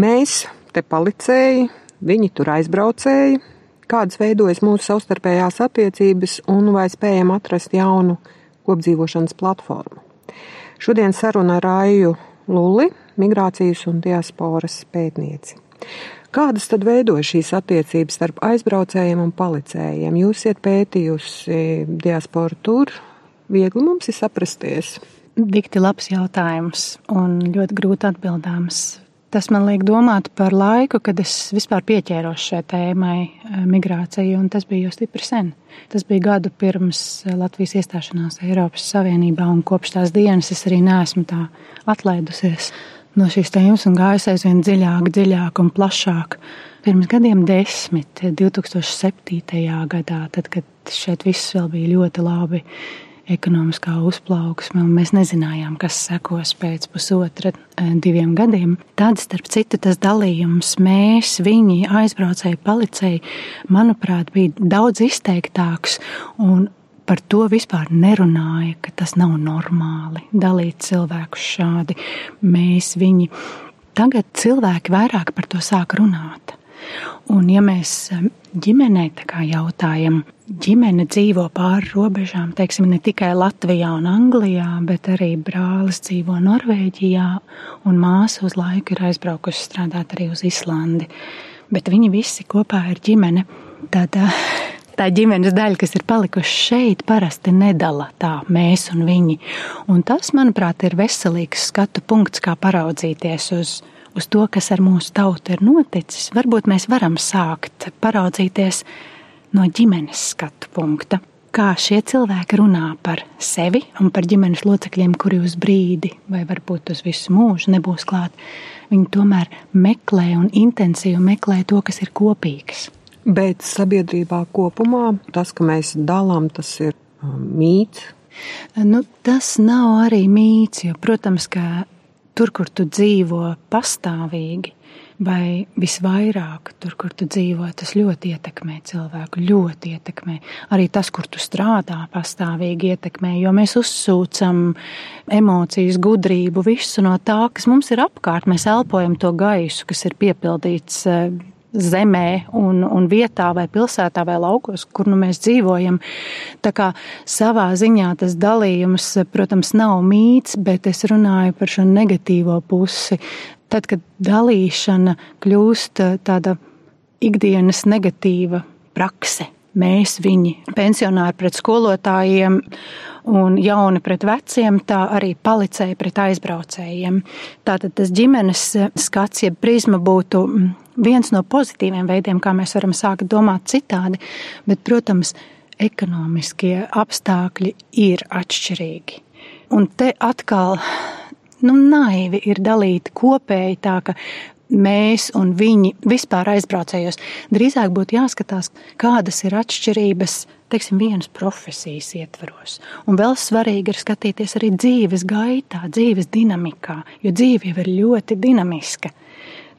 Mēs te palicēji, viņi tur aizbraucēji, kādas veidojas mūsu savstarpējās attiecības un vai spējam atrast jaunu kopdzīvošanas platformu. Šodien saruna ar Rāju Lulli, migrācijas un diasporas pētnieci. Kādas tad veidojas šīs attiecības starp aizbraucējiem un palicējiem? Jūs esat pētījusi diasporu tur, viegli mums ir saprasties. Dikti labs jautājums un ļoti grūti atbildāms. Tas man liek domāt par laiku, kad es vispār pieķēros šai tēmai, eh, migrācija, un tas bija jau stipri sen. Tas bija gadu pirms eh, Latvijas iestāšanās Eiropas Savienībā, un kopš tās dienas es arī neesmu tā atlaidusies no šīs tēmas un gājis aizvien dziļāk, dziļāk un plašāk. Pirms gadiem desmit, 2007. gadā, tad, kad šeit viss vēl bija ļoti labi, ekonomiskā uzplauksme, un mēs nezinājām, kas sekos pēc pusotra, eh, diviem gadiem. Tad, starp citu, tas dalījums mēs, viņi, aizbraucēji, palicēji, manuprāt, bija daudz izteiktāks par to vispār nerunāja, ka tas nav normāli dalīt cilvēkus šādi. Mēs viņi tagad cilvēki vairāk par to sāk runāt. Un, ja mēs ģimenei jautājam, ģimene dzīvo pāri robežām, teiksim, ne tikai Latvijā un Anglijā, bet arī brālis dzīvo Norvēģijā, un māsa uz laiku ir aizbraukusi strādāt arī uz Islandi. Bet viņi visi kopā ir ģimene. Tad tā ģimenes daļa, kas ir palikuši šeit, parasti nedala tā mēs un viņi. Un tas, manuprāt, ir veselīgs skatu punkts, kā paraudzīties uz, uz to, kas ar mūsu tautu ir noticis. Varbūt mēs varam sākt paraudzīties no ģimenes skatu punkta. Kā šie cilvēki runā par sevi un par ģimenes locekļiem, kuri uz brīdi, vai varbūt uz visu mūžu nebūs klāt, viņi tomēr meklē un intensīvi meklē to, kas ir kopīgs. Bet sabiedrībā kopumā tas, ka mēs dalām, tas ir um, mīts. Nu, tas nav arī mīts, jo, protams, ka tur, kur tu dzīvo pastāvīgi, vai visvairāk tur, kur tu dzīvo, tas ļoti ietekmē cilvēku. Ļoti ietekmē. Arī tas, kur tu strādā, pastāvīgi ietekmē, jo mēs uzsūcam emocijas, gudrību, visu no tā, kas mums ir apkārt. Mēs elpojam to gaisu, kas ir piepildīts eh, zemē, un, un vietā, vai pilsētā, vai laukos, kur nu mēs dzīvojam. Tā kā savā ziņā tas dalījums, protams, nav mīts, bet es runāju par šo negatīvo pusi. Tad, kad dalīšana kļūst tāda ikdienas negatīva prakse, mēs, viņi, pensionāri pret skolotājiem un jauni pret veciem, tā arī palicēja pret aizbraucējiem. Tātad tas ģimenes skats, jeb prizma būtu viens no pozitīviem veidiem, kā mēs varam sākt domāt citādi, bet, protams, ekonomiskie apstākļi ir atšķirīgi. Un te atkal nu, naivi ir dalīti kopēji tā, ka mēs un viņi vispār aizbraucējos. Drīzāk būtu jāskatās, kādas ir atšķirības teiksim, vienas profesijas ietvaros. Un vēl svarīgi ir skatīties arī dzīves gaitā, dzīves dinamikā, jo dzīve jau ir ļoti dinamiska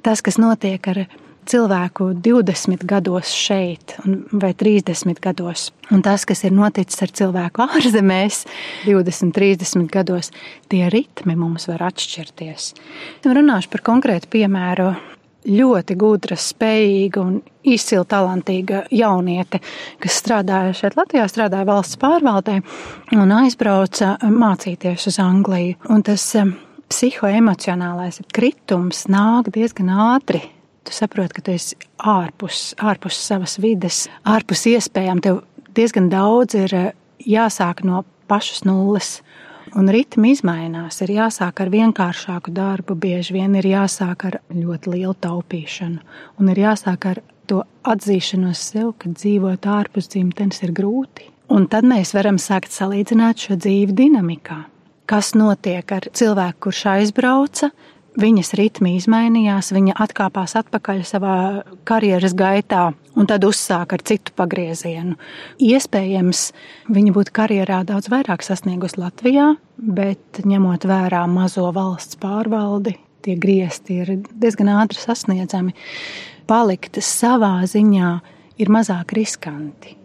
tas, kas notiek ar cilvēku 20 gados šeit, vai 30 gados, un tas, kas ir noticis ar cilvēku ārzemēs 20, 30 gados, tie ritmi mums var atšķirties. Runāšu par konkrētu piemēru. Ļoti gudra, spējīga un izcila talantīga jauniete, kas strādāja šeit Latvijā, strādāja valsts pārvaldē un aizbrauca mācīties uz Angliju. Un tas psihoemocionālais kritums nāk diezgan ātri. Tu saproti, ka tu esi ārpus, ārpus savas vides, ārpus iespējām. Tev diezgan daudz ir eh, jāsāk no pašas nulles. Un ritmi mainās. Ir jāsāk ar vienkāršāku darbu, bieži vien ir jāsāk ar ļoti lielu taupīšanu. Un ir jāsāk ar to atzīšanos sev, ka dzīvot ārpus dzimtenes ir grūti. Un tad mēs varam sākt salīdzināt šo dzīvi dinamikā kas notiek ar cilvēku, kurš aizbrauca. Viņas ritmi izmainījās, viņa atkāpās atpakaļ savā karjeras gaitā un tad uzsāka ar citu pagriezienu. Iespējams, viņa būtu karjerā daudz vairāk sasniegusi Latvijā, bet ņemot vērā mazo valsts pārvaldi, tie griezti ir diezgan ātri sasniedzami. Palikt savā ziņā ir mazāk riskanti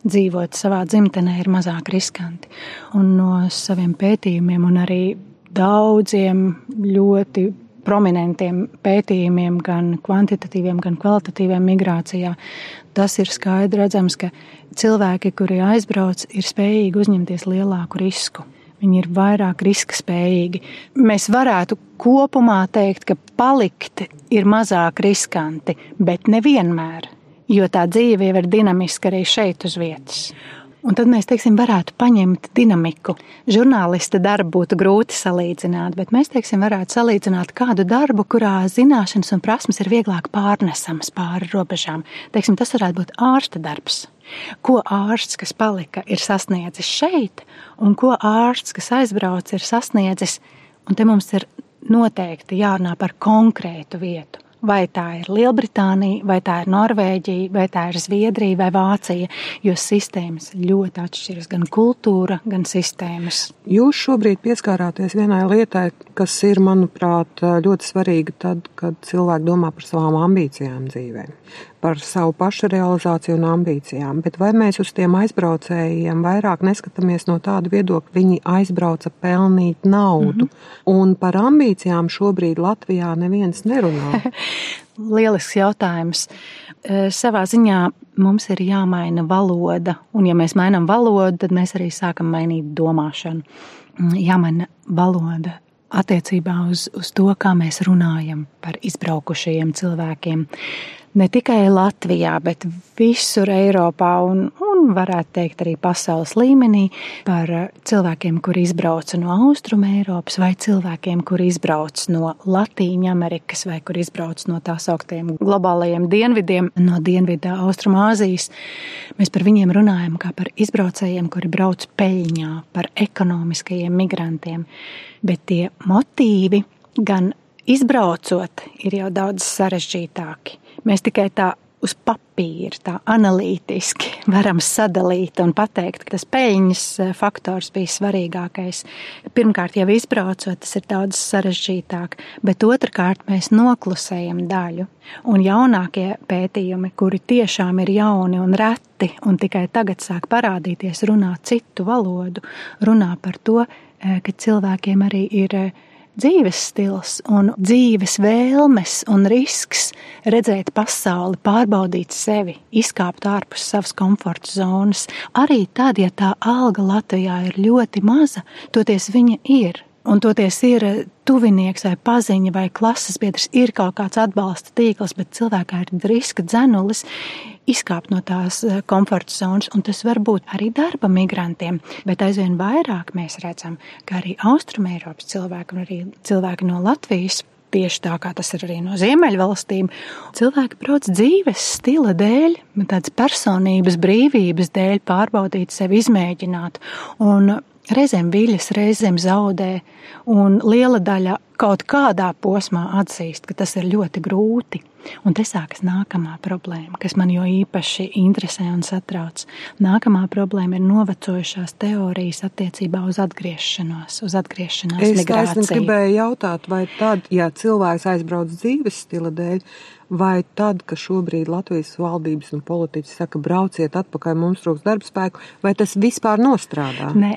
dzīvot savā dzimtenē ir mazāk riskanti. Un no saviem pētījumiem un arī daudziem ļoti prominentiem pētījumiem, gan kvantitatīviem, gan kvalitatīviem migrācijā, tas ir skaidrs redzams, ka cilvēki, kuri aizbrauc, ir spējīgi uzņemties lielāku risku. Viņi ir vairāk riska spējīgi. Mēs varētu kopumā teikt, ka palikt ir mazāk riskanti, bet nevienmēr, jo tā dzīve jau ir dinamiska arī šeit uz vietas. Un tad mēs teiksim, varētu paņemt dinamiku. Žurnālista darbu būtu grūti salīdzināt, bet mēs teiksim, varētu salīdzināt kādu darbu, kurā zināšanas un prasmes ir vieglāk pārnesamas pāri robežām. Teiksim, tas varētu būt ārsta darbs. Ko ārsts, kas palika, ir sasniedzis šeit, un ko ārsts, kas aizbrauc, ir sasniedzis, un te mums ir noteikti jārunā par konkrētu vietu vai tā ir Lielbritānija, vai tā ir Norvēģija, vai tā ir Zviedrija vai Vācija, jo sistēmas ļoti atšķiras, gan kultūra, gan sistēmas. Jūs šobrīd pieskārāties vienai lietai, kas ir, manuprāt, ļoti svarīga tad, kad cilvēki domā par savām ambīcijām dzīvē par savu pašu realizāciju un ambīcijām. Bet vai mēs uz tiem aizbraucējiem vairāk neskatāmies no tāda viedokļa, viņi aizbrauca pelnīt naudu, mm -hmm. un par ambīcijām šobrīd Latvijā neviens nerunā? Lielisks jautājums. E, savā ziņā mums ir jāmaina valoda, un ja mēs mainām valodu, tad mēs arī sākam mainīt domāšanu. Mm, jāmaina valoda attiecībā uz, uz to, kā mēs runājam par izbraukušajiem cilvēkiem ne tikai Latvijā, bet visur Eiropā un, un varētu teikt arī pasaules līmenī par cilvēkiem, kuri izbrauca no Austrum Eiropas vai cilvēkiem, kuri izbrauc no Latīņa Amerikas vai kuri izbrauc no tā sauktiem globālajiem dienvidiem, no Dienvidā Austrumāzijas. Mēs par viņiem runājam kā par izbraucējiem, kuri brauc peļņā, par ekonomiskajiem migrantiem, bet tie motīvi gan izbraucot ir jau daudz sarežģītāki Mēs tikai tā uz papīra, tā analītiski varam sadalīt un pateikt, ka tas peļņas eh, faktors bija svarīgākais. Pirmkārt, jau izbraucot, tas ir daudz sarežģītāk, bet otrkārt, mēs noklusējam daļu. Un jaunākie pētījumi, kuri tiešām ir jauni un reti un tikai tagad sāk parādīties, runā citu valodu, runā par to, eh, ka cilvēkiem arī ir eh, dzīves stils un dzīves vēlmes un risks redzēt pasauli, pārbaudīt sevi, izkāpt ārpus savas komforta zonas. Arī tad, ja tā alga Latvijā ir ļoti maza, toties viņa ir. Un toties ir tuvinieks vai paziņa vai klases biedrs, ir kaut kāds atbalsta tīkls, bet cilvēkā ir riska dzenulis izkāpt no tās eh, komforta zonas, un tas var būt arī darba migrantiem. Bet aizvien vairāk mēs redzam, ka arī Austrumēropas cilvēki un arī cilvēki no Latvijas tieši tā kā tas ir arī no Ziemeļvalstīm. Cilvēki brauc dzīves stila dēļ, tādas personības brīvības dēļ, pārbaudīt sevi, izmēģināt. Un reizēm viļas, reizēm zaudē, un liela daļa kaut kādā posmā atzīst, ka tas ir ļoti grūti. Un te sākas nākamā problēma, kas man jo īpaši interesē un satrauc. Nākamā problēma ir novecojušās teorijas attiecībā uz atgriešanos, uz atgriešanās es migrāciju. Es gribēju jautāt, vai tad, ja cilvēks aizbrauc dzīves stila dēļ, vai tad, kad šobrīd Latvijas valdības un politiķi saka, brauciet atpakaļ, mums trūks darbspēku, vai tas vispār nostrādā? Nē,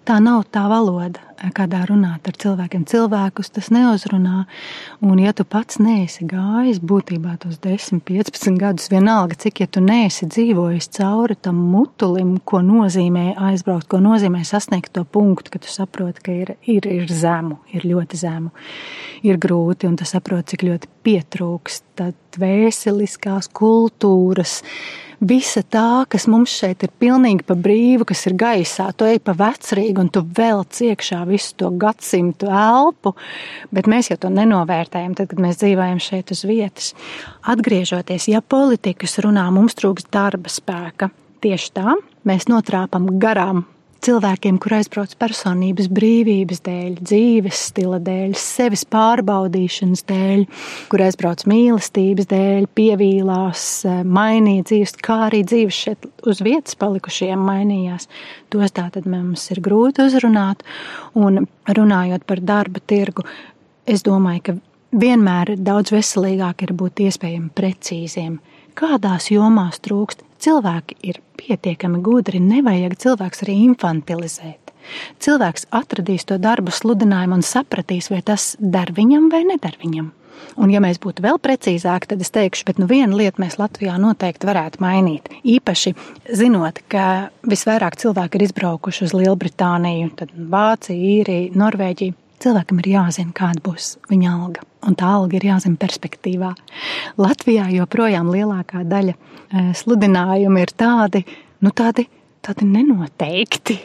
tā nav tā valoda, kādā runāt ar cilvēkiem. Cilvēkus tas neuzrunā. Un, ja tu pats neesi gājis būtībā tos 10, 15 gadus, vienalga, cik ja tu neesi dzīvojis cauri tam mutulim, ko nozīmē aizbraukt, ko nozīmē sasniegt to punktu, ka tu saproti, ka ir, ir, ir zemu, ir ļoti zemu, ir grūti, un tu saproti, cik ļoti pietrūkst vēseliskās kultūras visa tā, kas mums šeit ir pilnīgi pa brīvu, kas ir gaisā, tu ej pa vecrīgu un tu velc iekšā visu to gadsimtu elpu, bet mēs jau to nenovērtējam, tad, kad mēs dzīvojam šeit uz vietas. Atgriežoties, ja politikas runā, mums trūks darba spēka. Tieši tā, mēs notrāpam garām cilvēkiem, kur aizbrauc personības brīvības dēļ, dzīves stila dēļ, sevis pārbaudīšanas dēļ, kur aizbrauc mīlestības dēļ, pievīlās, eh, mainīja dzīves, kā arī dzīves šeit uz vietas palikušiem mainījās. Tos tā tad mums ir grūti uzrunāt, un runājot par darba tirgu, es domāju, ka vienmēr daudz veselīgāk ir būt iespējami precīziem. Kādās jomās trūkst Cilvēki ir pietiekami gudri, nevajag cilvēks arī infantilizēt. Cilvēks atradīs to darbu sludinājumu un sapratīs, vai tas der viņam vai neder viņam. Un, ja mēs būtu vēl precīzāki, tad es teikšu, ka nu, viena lieta mēs Latvijā noteikti varētu mainīt. Īpaši zinot, ka visvairāk cilvēki ir izbraukuši uz Lielbritāniju, tad Vāciju, Īriju, Norvēģiju. Cilvēkam ir jāzina, kāda būs viņa alga, un tā alga ir jāzina perspektīvā. Latvijā joprojām lielākā daļa eh, sludinājumu ir tādi, nu tādi tādi nenoteikti,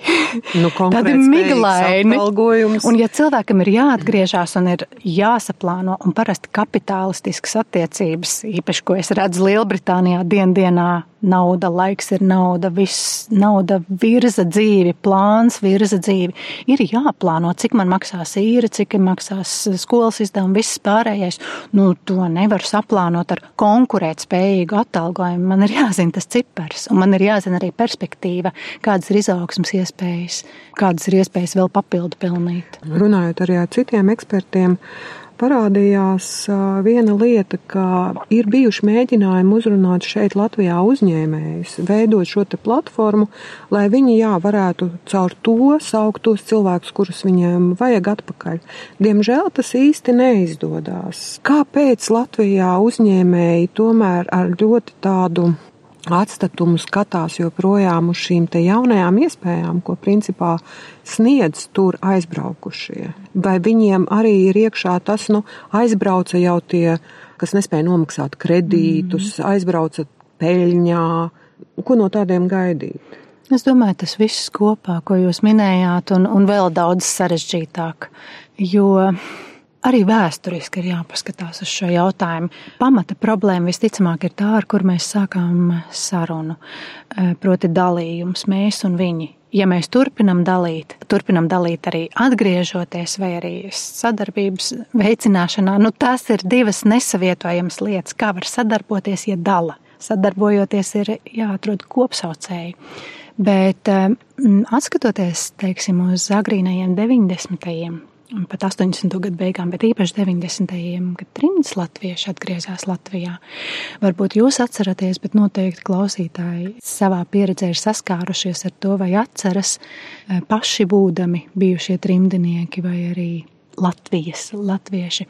nu, tādi miglaini. Un, ja cilvēkam ir jāatgriežas un ir jāsaplāno, un parasti kapitālistiskas attiecības, īpaši, ko es redzu Lielbritānijā, dienā nauda, laiks ir nauda, viss nauda virza dzīvi, plāns virza dzīvi. Ir jāplāno, cik man maksās īri, cik maksās skolas izdevumi, viss pārējais. Nu, to nevar saplānot ar konkurētspējīgu atalgojumu. Man ir jāzina tas cipars, un man ir jāzina arī perspektīva, kādas ir izaugsmas iespējas, kādas ir iespējas vēl papildu pelnīt. Runājot arī ar citiem ekspertiem, parādījās viena lieta, ka ir bijuši mēģinājumi uzrunāt šeit Latvijā uzņēmējus, veidot šo platformu, lai viņi jā, varētu caur to saukt tos cilvēkus, kurus viņiem vajag atpakaļ. Diemžēl tas īsti neizdodas. Kāpēc Latvijā uzņēmēji tomēr ar ļoti tādu atstatumu skatās joprojām uz šīm te jaunajām iespējām, ko principā sniedz tur aizbraukušie. Vai viņiem arī ir iekšā tas, nu, aizbrauca jau tie, kas nespēja nomaksāt kredītus, mm. aizbrauca peļņā, ko no tādiem gaidīt? Es domāju, tas viss kopā, ko jūs minējāt, un, un vēl daudz sarežģītāk. Jo Arī vēsturiski ir jāpaskatās uz šo jautājumu. Pamata problēma visticamāk ir tā, ar kur mēs sākām sarunu, e, proti dalījums, mēs un viņi. Ja mēs turpinam dalīt, turpinam dalīt arī atgriežoties, vai arī sadarbības veicināšanā, nu tās ir divas nesavietojamas lietas. Kā var sadarboties, ja dala? Sadarbojoties, ir jāatrod kopsaucēji. Bet e, atskatoties teiksim, uz agrīnajiem 90 pat 80. gadu beigām, bet īpaši 90. kad trījus latvieši atgriezās Latvijā. Varbūt jūs atceraties, bet noteikti klausītāji savā pieredzē ir saskārušies ar to, vai atceras eh, paši būdami bijušie trimdinieki vai arī Latvijas latvieši.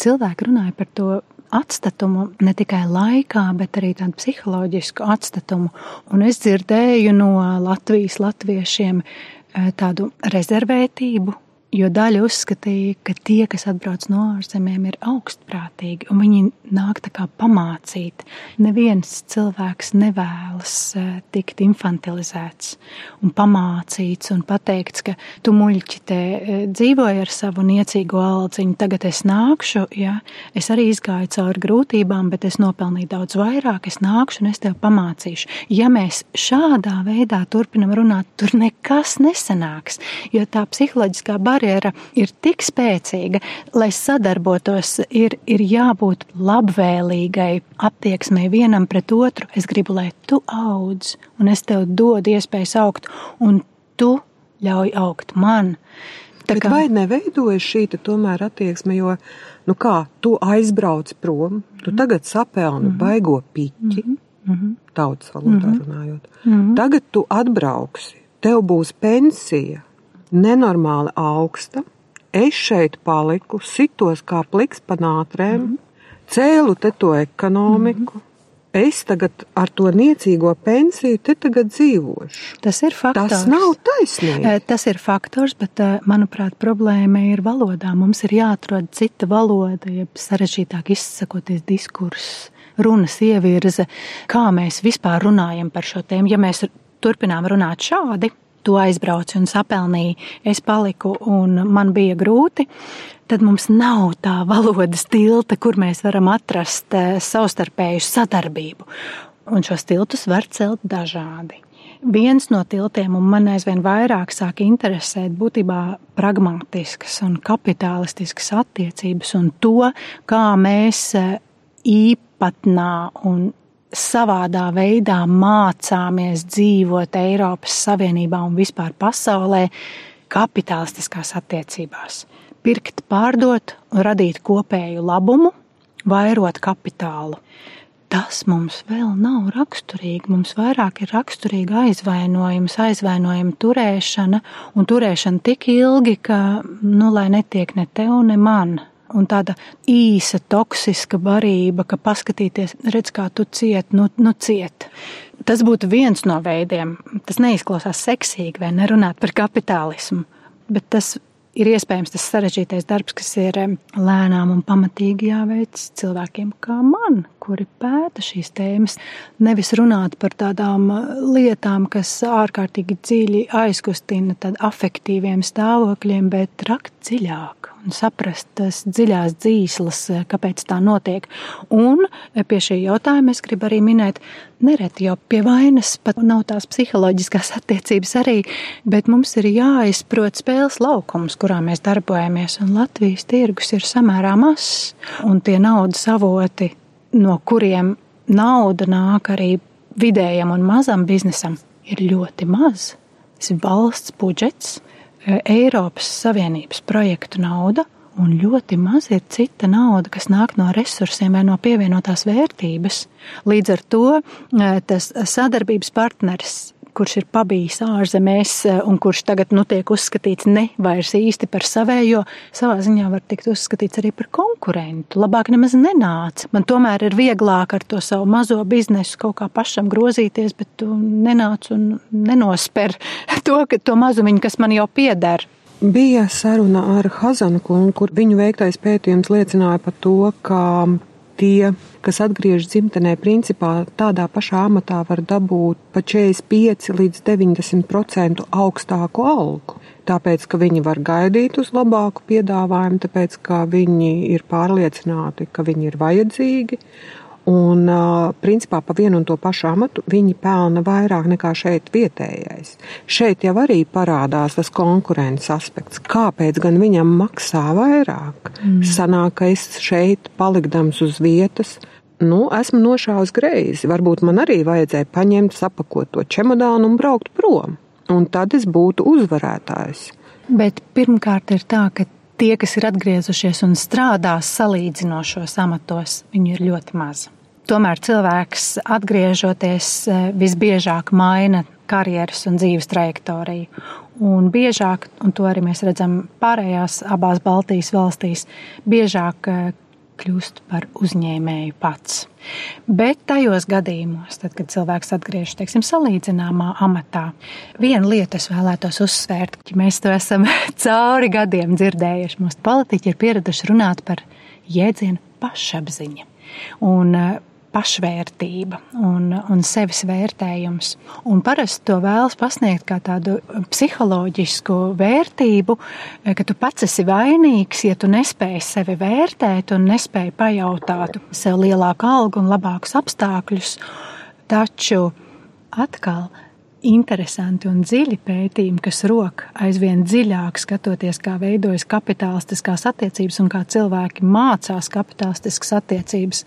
Cilvēki runāja par to atstatumu ne tikai laikā, bet arī tādu psiholoģisku atstatumu. Un es dzirdēju no Latvijas latviešiem eh, tādu rezervētību, Jo daļa uzskatīja, ka tie, kas atbrauc no ārzemēm, ir augstprātīgi un viņi nāk tā kā pamācīt. Neviens cilvēks nevēlas eh, tikt infantilizēts un pamācīts un pateikts, ka tu muļķi te eh, dzīvoji ar savu niecīgo aldziņu, tagad es nākšu, ja es arī izgāju cauri grūtībām, bet es nopelnīju daudz vairāk, es nākšu un es tev pamācīšu. Ja mēs šādā veidā turpinam runāt, tur nekas nesanāks, jo tā psiholoģiskā barjera barjera ir tik spēcīga, lai sadarbotos, ir, ir jābūt labvēlīgai attieksmei vienam pret otru. Es gribu, lai tu audz, un es tev dodu iespēju augt, un tu ļauj augt man. Tā Bet kā... vai neveidojas šī tomēr attieksme, jo, nu kā, tu aizbrauc prom, tu mhm. tagad sapelni mm -hmm. baigo piķi, mm -hmm. tautas valodā mm -hmm. runājot. Mm -hmm. Tagad tu atbrauksi, tev būs pensija, nenormāli augsta. Es šeit paliku, sitos kā pliks pa nātrēm, mm -hmm. cēlu te to ekonomiku. Mm -hmm. Es tagad ar to niecīgo pensiju te tagad dzīvošu. Tas ir faktors. Tas nav taisnīgi. Tas ir faktors, bet, manuprāt, problēma ir valodā. Mums ir jāatrod cita valoda, jeb sarežģītāk izsakoties diskurss, runas ievirze, kā mēs vispār runājam par šo tēmu. Ja mēs turpinām runāt šādi, tu aizbrauci un sapelnīji, es paliku un man bija grūti, tad mums nav tā valodas tilta, kur mēs varam atrast eh, savstarpēju sadarbību. Un šos tiltus var celt dažādi. Viens no tiltiem, un man aizvien vairāk sāk interesēt, būtībā pragmatiskas un kapitālistiskas attiecības un to, kā mēs eh, īpatnā un savādā veidā mācāmies dzīvot Eiropas Savienībā un vispār pasaulē kapitalistiskās attiecībās. Pirkt, pārdot un radīt kopēju labumu, vairot kapitālu. tas mums vēl nav raksturīgi. Mums vairāk ir raksturīga aizvainojums, aizvainojuma turēšana un turēšana tik ilgi, ka, nu, lai netiek ne tev, ne man. Un tāda īsa, toksiska barība, ka paskatīties, redz, kā tu ciet, nu, nu ciet. Tas būtu viens no veidiem. Tas neizklausās seksīgi vai nerunāt par kapitālismu, bet tas ir iespējams tas sarežģītais darbs, kas ir lēnām un pamatīgi jāveic cilvēkiem kā man, kuri pēta šīs tēmas. Nevis runāt par tādām lietām, kas ārkārtīgi dziļi aizkustina afektīviem stāvokļiem, bet rakt dziļāk un saprast tas dziļās dzīslas, kāpēc tā notiek. Un pie šī jautājuma es gribu arī minēt, nereti jau pie vainas pat nav tās psiholoģiskās attiecības arī, bet mums ir jāizprot spēles laukums, kurā mēs darbojamies, un Latvijas tirgus ir samērā mazs, un tie naudas avoti, no kuriem nauda nāk arī vidējam un mazam biznesam, ir ļoti maz. Tas ir valsts budžets, Eiropas Savienības projektu nauda, un ļoti maz ir cita nauda, kas nāk no resursiem vai no pievienotās vērtības. Līdz ar to e, tas sadarbības partneris kurš ir pabijis ārzemēs eh, un kurš tagad nu, tiek uzskatīts ne vairs īsti par savējo, savā ziņā var tikt uzskatīts arī par konkurentu. Labāk nemaz nenāc. Man tomēr ir vieglāk ar to savu mazo biznesu kaut kā pašam grozīties, bet tu nenāc un nenosper to, to mazumiņu, kas man jau pieder. Bija saruna ar Hazanu kungu, kur viņu veiktais pētījums liecināja par to, ka tie, kas atgriežas dzimtenē, principā tādā pašā amatā var dabūt pa 45 līdz 90% augstāku algu. Tāpēc, ka viņi var gaidīt uz labāku piedāvājumu, tāpēc, ka viņi ir pārliecināti, ka viņi ir vajadzīgi Un, principā, pa vienu un to pašu amatu viņi pelna vairāk nekā šeit vietējais. Šeit jau arī parādās tas konkurences aspekts. Kāpēc gan viņam maksā vairāk? Mm. Sanāk, ka es šeit palikdams uz vietas, nu, esmu nošāvis greizi. Varbūt man arī vajadzēja paņemt, sapakot to čemodānu un braukt prom. Un tad es būtu uzvarētājs. Bet pirmkārt ir tā, ka tie, kas ir atgriezušies un strādās salīdzinošos amatos, viņi ir ļoti mazi. Tomēr cilvēks atgriežoties visbiežāk maina karjeras un dzīves trajektoriju. Un biežāk, un to arī mēs redzam pārējās abās Baltijas valstīs, biežāk kļūst par uzņēmēju pats. Bet tajos gadījumos, tad, kad cilvēks atgriežas, teiksim, salīdzināmā amatā, viena lieta es vēlētos uzsvērt, ka mēs to esam cauri gadiem dzirdējuši. Mūsu politiķi ir pieraduši runāt par jēdzienu pašapziņa. Un pašvērtība un, un sevis vērtējums. Un parasti to vēlas pasniegt kā tādu psiholoģisku vērtību, ka tu pats esi vainīgs, ja tu nespēji sevi vērtēt un nespēji pajautāt sev lielāku algu un labākus apstākļus. Taču atkal interesanti un dziļi pētījumi, kas rok aizvien dziļāk skatoties, kā veidojas kapitalistiskās attiecības un kā cilvēki mācās kapitalistiskas attiecības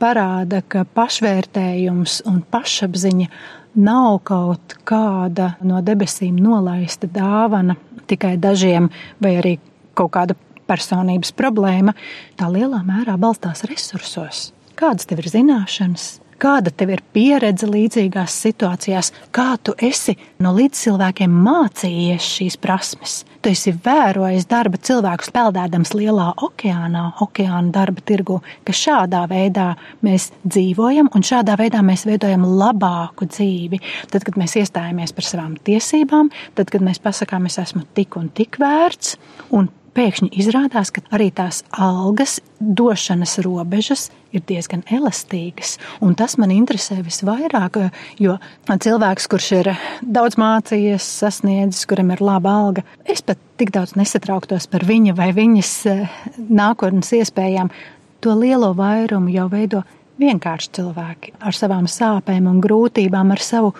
parāda, ka pašvērtējums un pašapziņa nav kaut kāda no debesīm nolaista dāvana tikai dažiem, vai arī kaut kāda personības problēma. Tā lielā mērā balstās resursos. Kādas tev ir zināšanas, Kāda tev ir pieredze līdzīgās situācijās, kā tu esi no līdzcilvēkiem mācījies šīs prasmes? Tu esi vērojis darba cilvēkus peldēdams lielā okeānā, okeāna darba tirgu, ka šādā veidā mēs dzīvojam un šādā veidā mēs veidojam labāku dzīvi. Tad, kad mēs iestājamies par savām tiesībām, tad, kad mēs pasakām, es esmu tik un tik vērts, un pēkšņi izrādās, ka arī tās algas došanas robežas ir diezgan elastīgas. Un tas man interesē visvairāk, jo cilvēks, kurš ir daudz mācījies, sasniedzis, kuram ir laba alga, es pat tik daudz nesatrauktos par viņa vai viņas eh, nākotnes iespējām. To lielo vairumu jau veido vienkārši cilvēki ar savām sāpēm un grūtībām, ar savu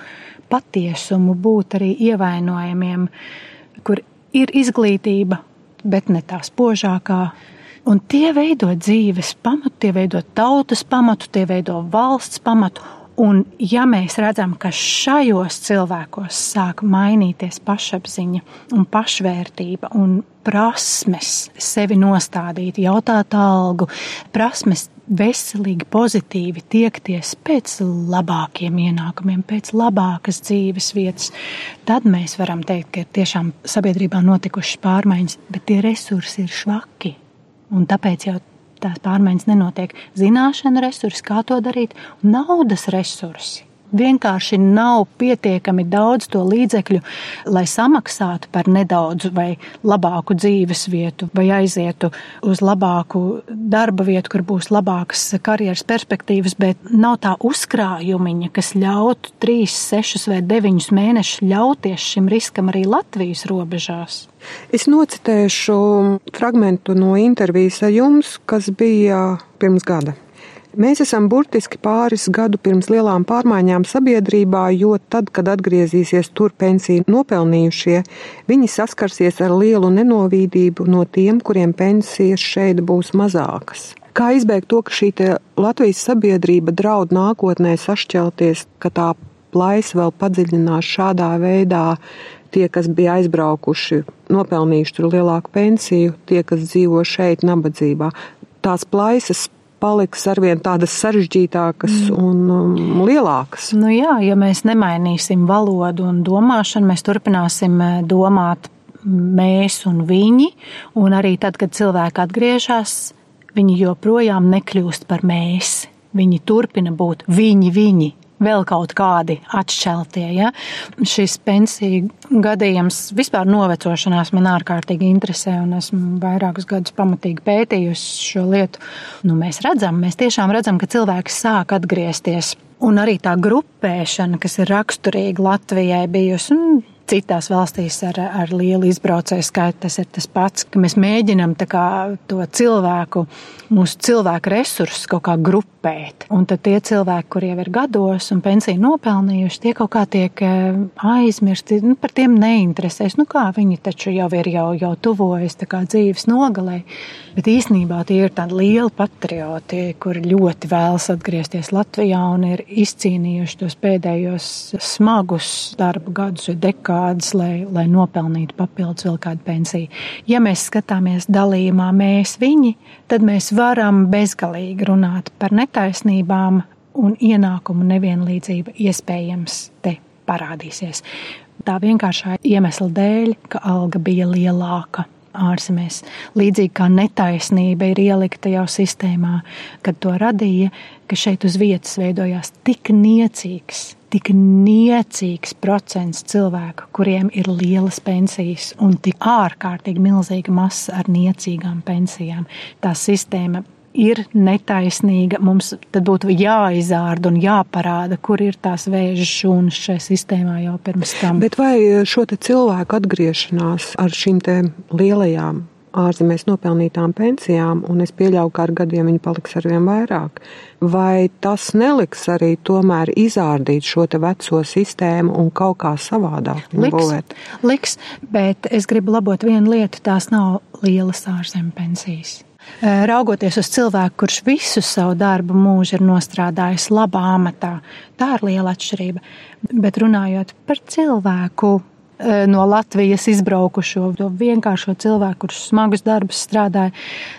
patiesumu, būt arī ievainojamiem, kur ir izglītība bet ne tā spožākā. Un tie veido dzīves pamatu, tie veido tautas pamatu, tie veido valsts pamatu. Un, ja mēs redzam, ka šajos cilvēkos sāk mainīties pašapziņa un pašvērtība un prasmes sevi nostādīt, jautāt algu, prasmes veselīgi, pozitīvi tiekties pēc labākiem ienākumiem, pēc labākas dzīves vietas, tad mēs varam teikt, ka ir tiešām sabiedrībā notikušas pārmaiņas, bet tie resursi ir švaki. Un tāpēc jau tās pārmaiņas nenotiek. Zināšana resursi, kā to darīt, naudas resursi vienkārši nav pietiekami daudz to līdzekļu, lai samaksātu par nedaudz vai labāku dzīves vietu, vai aizietu uz labāku darba vietu, kur būs labākas karjeras perspektīvas, bet nav tā uzkrājumiņa, kas ļautu 3, 6 vai 9 mēnešus ļauties šim riskam arī Latvijas robežās. Es nocitēšu fragmentu no intervijas ar jums, kas bija pirms gada. Mēs esam burtiski pāris gadu pirms lielām pārmaiņām sabiedrībā, jo tad, kad atgriezīsies tur pensiju nopelnījušie, viņi saskarsies ar lielu nenovīdību no tiem, kuriem pensijas šeit būs mazākas. Kā izbēgt to, ka šī Latvijas sabiedrība draud nākotnē sašķelties, ka tā plaisa vēl padziļinās šādā veidā, tie, kas bija aizbraukuši, nopelnījuši tur lielāku pensiju, tie, kas dzīvo šeit nabadzībā. Tās plaisas paliks arvien tādas sarežģītākas mm. un um, lielākas. Nu jā, ja mēs nemainīsim valodu un domāšanu, mēs turpināsim eh, domāt mēs un viņi, un arī tad, kad cilvēki atgriežas, viņi joprojām nekļūst par mēs. Viņi turpina būt viņi, viņi, vēl kaut kādi atšķeltie. Ja? Šis pensiju gadījums, vispār novecošanās man ārkārtīgi interesē, un esmu vairākus gadus pamatīgi pētījusi šo lietu. Nu, mēs redzam, mēs tiešām redzam, ka cilvēki sāk atgriezties. Un arī tā grupēšana, kas ir raksturīga Latvijai, bijusi citās valstīs ar, ar lielu izbraucēju skaitu tas ir tas pats, ka mēs mēģinam kā, to cilvēku, mūsu cilvēku resursus kaut kā grupēt. Un tad tie cilvēki, kuriem ir gados un pensiju nopelnījuši, tie kaut kā tiek eh, aizmirsti, nu, par tiem neinteresēs. Nu kā viņi taču jau ir jau, jau tuvojas dzīves nogalē. Bet īsnībā tie ir tādi lieli patrioti, kuri ļoti vēlas atgriezties Latvijā un ir izcīnījuši tos pēdējos smagus darba gadus vai dekādus, lai, lai nopelnītu papildus vēl kādu pensiju. Ja mēs skatāmies dalījumā mēs viņi, tad mēs varam bezgalīgi runāt par netaisnībām un ienākumu nevienlīdzība iespējams te parādīsies. Tā vienkāršā iemesla dēļ, ka alga bija lielāka ārzemēs. Līdzīgi kā netaisnība ir ielikta jau sistēmā, kad to radīja, ka šeit uz vietas veidojās tik niecīgs, tik niecīgs procents cilvēku, kuriem ir lielas pensijas, un tik ārkārtīgi milzīga masa ar niecīgām pensijām. Tā sistēma ir netaisnīga, mums tad būtu jāizārda un jāparāda, kur ir tās vēža šūnas šajā sistēmā jau pirms tam. Bet vai šo cilvēku atgriešanās ar šīm lielajām ārzemēs nopelnītām pensijām, un es pieļauju, ka ar gadiem viņi paliks arvien vairāk. Vai tas neliks arī tomēr izārdīt šo te veco sistēmu un kaut kā savādāk būvēt? Liks, bet es gribu labot vienu lietu, tās nav lielas ārzemju pensijas. Raugoties uz cilvēku, kurš visu savu darbu mūžu ir nostrādājis labā amatā, tā ir liela atšķirība. Bet runājot par cilvēku, no Latvijas izbraukušo, to vienkāršo cilvēku, kurš smagus darbus strādāja.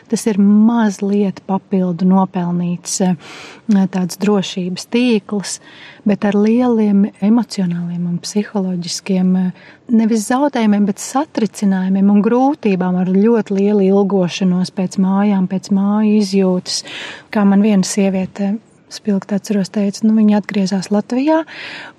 Tas ir mazliet papildu nopelnīts eh, tāds drošības tīkls, bet ar lieliem emocionāliem un psiholoģiskiem eh, nevis zaudējumiem, bet satricinājumiem un grūtībām ar ļoti lielu ilgošanos pēc mājām, pēc māju izjūtas. Kā man viena sieviete spilgti atceros, teica, nu, viņa atgriezās Latvijā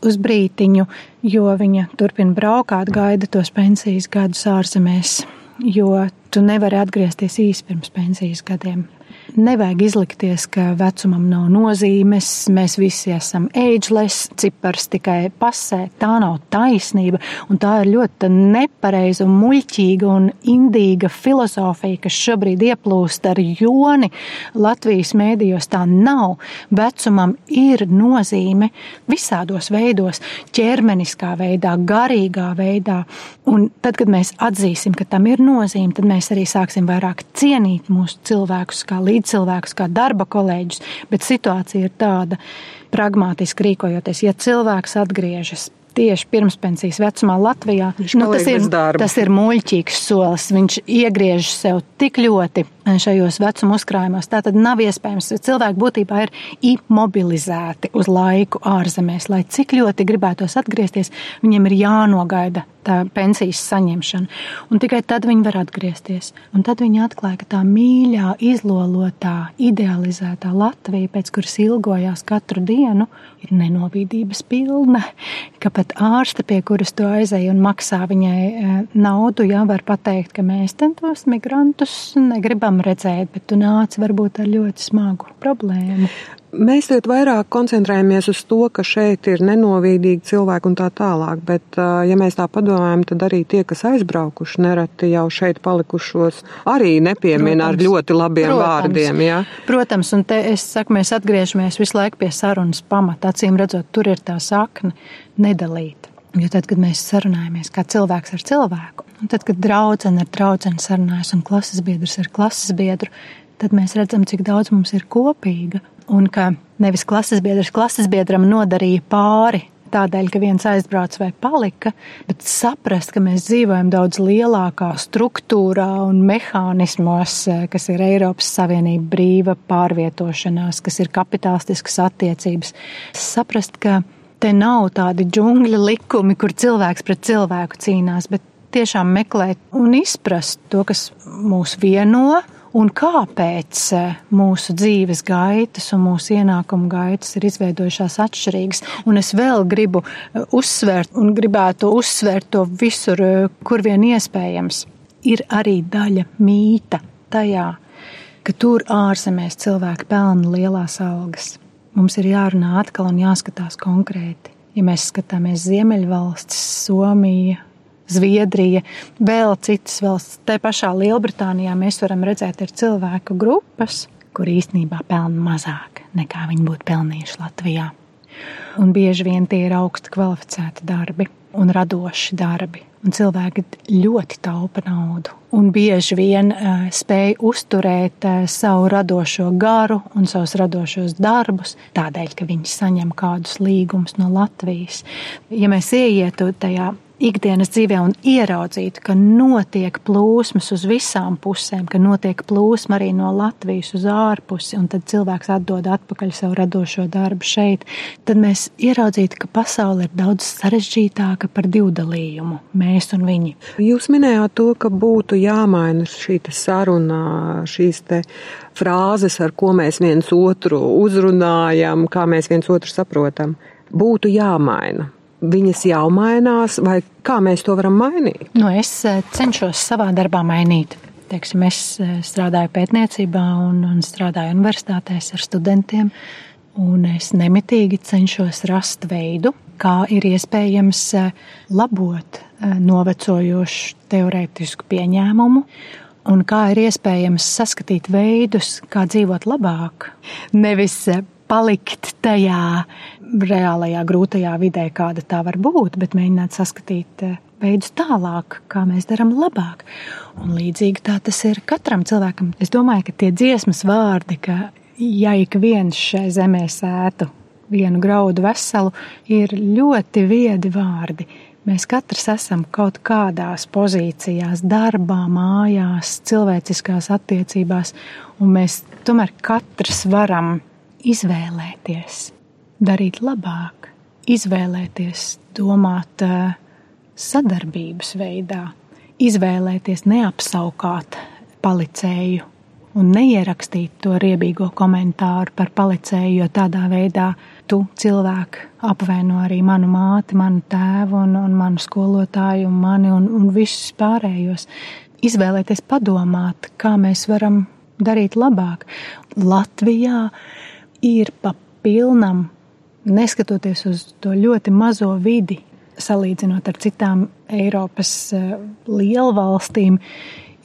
uz brītiņu, jo viņa turpina braukāt, gaida tos pensijas gadus ārzemēs, jo tu nevari atgriezties īsi pirms pensijas gadiem. Nevajag izlikties, ka vecumam nav nozīmes, mēs visi esam ageless, cipars tikai pasē. Tā nav taisnība, un tā ir ļoti nepareiza un muļķīga un indīga filozofija, kas šobrīd ieplūst ar joni Latvijas mēdījos. Tā nav. Vecumam ir nozīme visādos veidos, ķermeniskā veidā, garīgā veidā. Un tad, kad mēs atzīsim, ka tam ir nozīme, tad mēs arī sāksim vairāk cienīt mūsu cilvēkus kā līdzekļus līdzcilvēkus, kā darba kolēģus, bet situācija ir tāda, pragmatiski rīkojoties, ja cilvēks atgriežas tieši pirmspensijas vecumā Latvijā, nu, tas, ir, tas ir muļķīgs solis. Viņš iegriež sev tik ļoti šajos vecuma uzkrājumos. Tā tad nav iespējams. Cilvēki būtībā ir imobilizēti uz laiku ārzemēs. Lai cik ļoti gribētos atgriezties, viņiem ir jānogaida tā pensijas saņemšana. Un tikai tad viņi var atgriezties. Un tad viņi atklāja, ka tā mīļā, izlolotā, idealizētā Latvija, pēc kuras ilgojās katru dienu, ir nenovīdības pilna. Ka pat ārste, pie kuras to aizēja un maksā viņai e, naudu, jā, var pateikt, ka mēs tos migrantus negribam redzēt, bet tu nāc varbūt ar ļoti smagu problēmu. Mēs tagad vairāk koncentrējamies uz to, ka šeit ir nenovīdīgi cilvēki un tā tālāk, bet, ja mēs tā padomājam, tad arī tie, kas aizbraukuši, nereti jau šeit palikušos, arī nepiemina ar ļoti labiem protams, vārdiem. Ja? Protams, un te es saku, mēs atgriežamies visu laiku pie sarunas pamata. Acīm redzot, tur ir tā sakne nedalīt. Jo tad, kad mēs sarunājamies kā cilvēks ar cilvēku, un tad, kad draudzene ar draudzeni sarunājas un klases biedrs ar klases biedru, tad mēs redzam, cik daudz mums ir kopīga un ka nevis klases biedrs klases biedram nodarīja pāri tādēļ, ka viens aizbrauca vai palika, bet saprast, ka mēs dzīvojam daudz lielākā struktūrā un mehānismos, kas ir Eiropas Savienība brīva pārvietošanās, kas ir kapitālistiskas attiecības. Saprast, ka te nav tādi džungļa likumi, kur cilvēks pret cilvēku cīnās, bet tiešām meklēt un izprast to, kas mūs vieno un kāpēc eh, mūsu dzīves gaitas un mūsu ienākumu gaitas ir izveidojušās atšķirīgas. Un es vēl gribu eh, uzsvērt un gribētu uzsvērt to visur, eh, kur vien iespējams. Ir arī daļa mīta tajā, ka tur ārzemēs cilvēki pelna lielās algas. Mums ir jārunā atkal un jāskatās konkrēti. Ja mēs skatāmies Ziemeļvalstis, Somija, Zviedrija, vēl citas valsts. Te pašā Lielbritānijā mēs varam redzēt, ir cilvēku grupas, kur īstenībā pelna mazāk nekā viņi būtu pelnījuši Latvijā. Un bieži vien tie ir augsti kvalificēti darbi un radoši darbi. Un cilvēki ļoti taupa naudu. Un bieži vien uh, spēj uzturēt uh, savu radošo garu un savus radošos darbus, tādēļ, ka viņi saņem kādus līgumus no Latvijas. Ja mēs ieietu tajā ikdienas dzīvē un ieraudzītu, ka notiek plūsmas uz visām pusēm, ka notiek plūsma arī no Latvijas uz ārpusi, un tad cilvēks atdod atpakaļ savu radošo darbu šeit, tad mēs ieraudzītu, ka pasaule ir daudz sarežģītāka par divdalījumu - mēs un viņi. Jūs minējāt to, ka būtu jāmaina šī saruna, šīs te frāzes, ar ko mēs viens otru uzrunājam, kā mēs viens otru saprotam. Būtu jāmaina viņas jau mainās, vai kā mēs to varam mainīt? Nu, es eh, cenšos savā darbā mainīt. Teiksim, es eh, strādāju pētniecībā un, un strādāju universitātēs ar studentiem. Un es nemitīgi cenšos rast veidu, kā ir iespējams eh, labot novecojošu teorētisku pieņēmumu, un kā ir iespējams saskatīt veidus, kā dzīvot labāk. Nevis palikt tajā reālajā grūtajā vidē, kāda tā var būt, bet mēģināt saskatīt eh, veidus tālāk, kā mēs darām labāk. Un līdzīgi tā tas ir katram cilvēkam. Es domāju, ka tie dziesmas vārdi, ka ja ik viens šai zemē sētu vienu graudu veselu, ir ļoti viedi vārdi. Mēs katrs esam kaut kādās pozīcijās, darbā, mājās, cilvēciskās attiecībās, un mēs tomēr katrs varam izvēlēties, darīt labāk, izvēlēties, domāt eh, sadarbības veidā, izvēlēties neapsaukāt palicēju un neierakstīt to riebīgo komentāru par palicēju, jo tādā veidā tu cilvēku apvaino arī manu māti, manu tēvu un, un manu skolotāju un mani un, un visus pārējos. Izvēlēties padomāt, kā mēs varam darīt labāk. Latvijā ir pa pilnam, neskatoties uz to ļoti mazo vidi, salīdzinot ar citām Eiropas eh, lielvalstīm,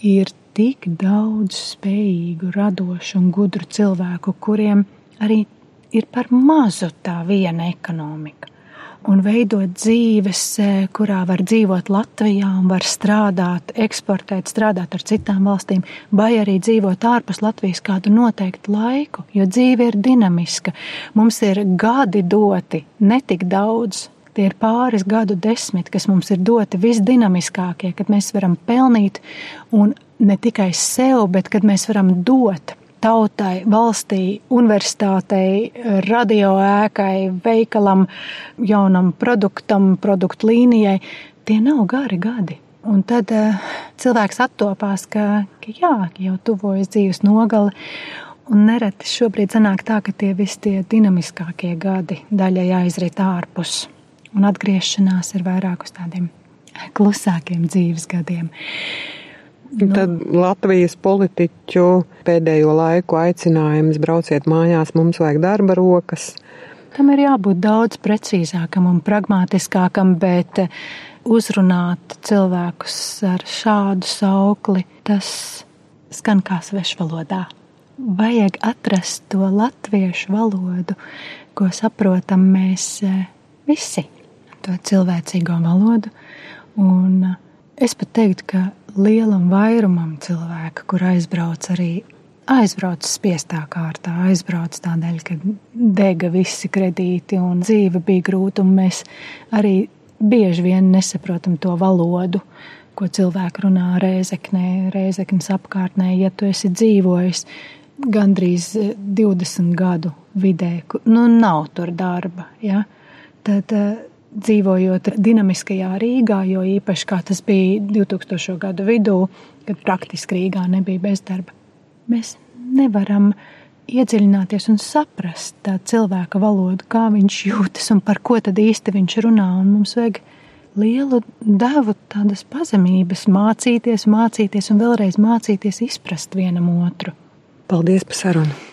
ir tik daudz spējīgu, radošu un gudru cilvēku, kuriem arī ir par mazu tā viena ekonomika un veidot dzīves, e, kurā var dzīvot Latvijā var strādāt, eksportēt, strādāt ar citām valstīm, vai arī dzīvot ārpus Latvijas kādu noteiktu laiku, jo dzīve ir dinamiska. Mums ir gadi doti, ne tik daudz, Tie ir pāris gadu desmiti, kas mums ir doti visdinamiskākie, kad mēs varam pelnīt un ne tikai sev, bet kad mēs varam dot tautai, valstī, universitātei, radioēkai, veikalam, jaunam produktam, produktu līnijai. Tie nav gari gadi. Un tad uh, cilvēks attopās, ka, ka jā, jau tuvojas dzīves nogale. Un nereti šobrīd sanāk tā, ka tie visi tie dinamiskākie gadi daļai aizrit ārpus. Un atgriešanās ir vairāk uz tādiem klusākiem dzīves gadiem. Nu, Tad Latvijas politiķu pēdējo laiku aicinājums brauciet mājās, mums vajag darba rokas. Tam ir jābūt daudz precīzākam un pragmatiskākam, bet uzrunāt cilvēkus ar šādu saukli, tas skan kā svešvalodā vajag atrast to latviešu valodu, ko saprotam mēs e, visi, to cilvēcīgo valodu. Un e, es pat teiktu, ka lielam vairumam cilvēku, kur aizbrauc arī aizbrauc spiestā kārtā, aizbrauc tādēļ, ka dega visi kredīti un dzīve bija grūta, un mēs arī bieži vien nesaprotam to valodu, ko cilvēki runā reizeknē, reizeknes apkārtnē, ja tu esi dzīvojis gandrīz 20 eh, gadu vidē, nu nav tur darba. Ja? Tad uh, dzīvojot dinamiskajā Rīgā, jo īpaši kā tas bija 2000. gadu vidū, kad praktiski Rīgā nebija bezdarba, mēs nevaram iedziļināties un saprast tā cilvēka valodu, kā viņš jūtas un par ko tad īsti viņš runā. Un mums vajag lielu devu tādas pazemības, mācīties, mācīties un vēlreiz mācīties izprast vienam otru. Paldies par sarunu!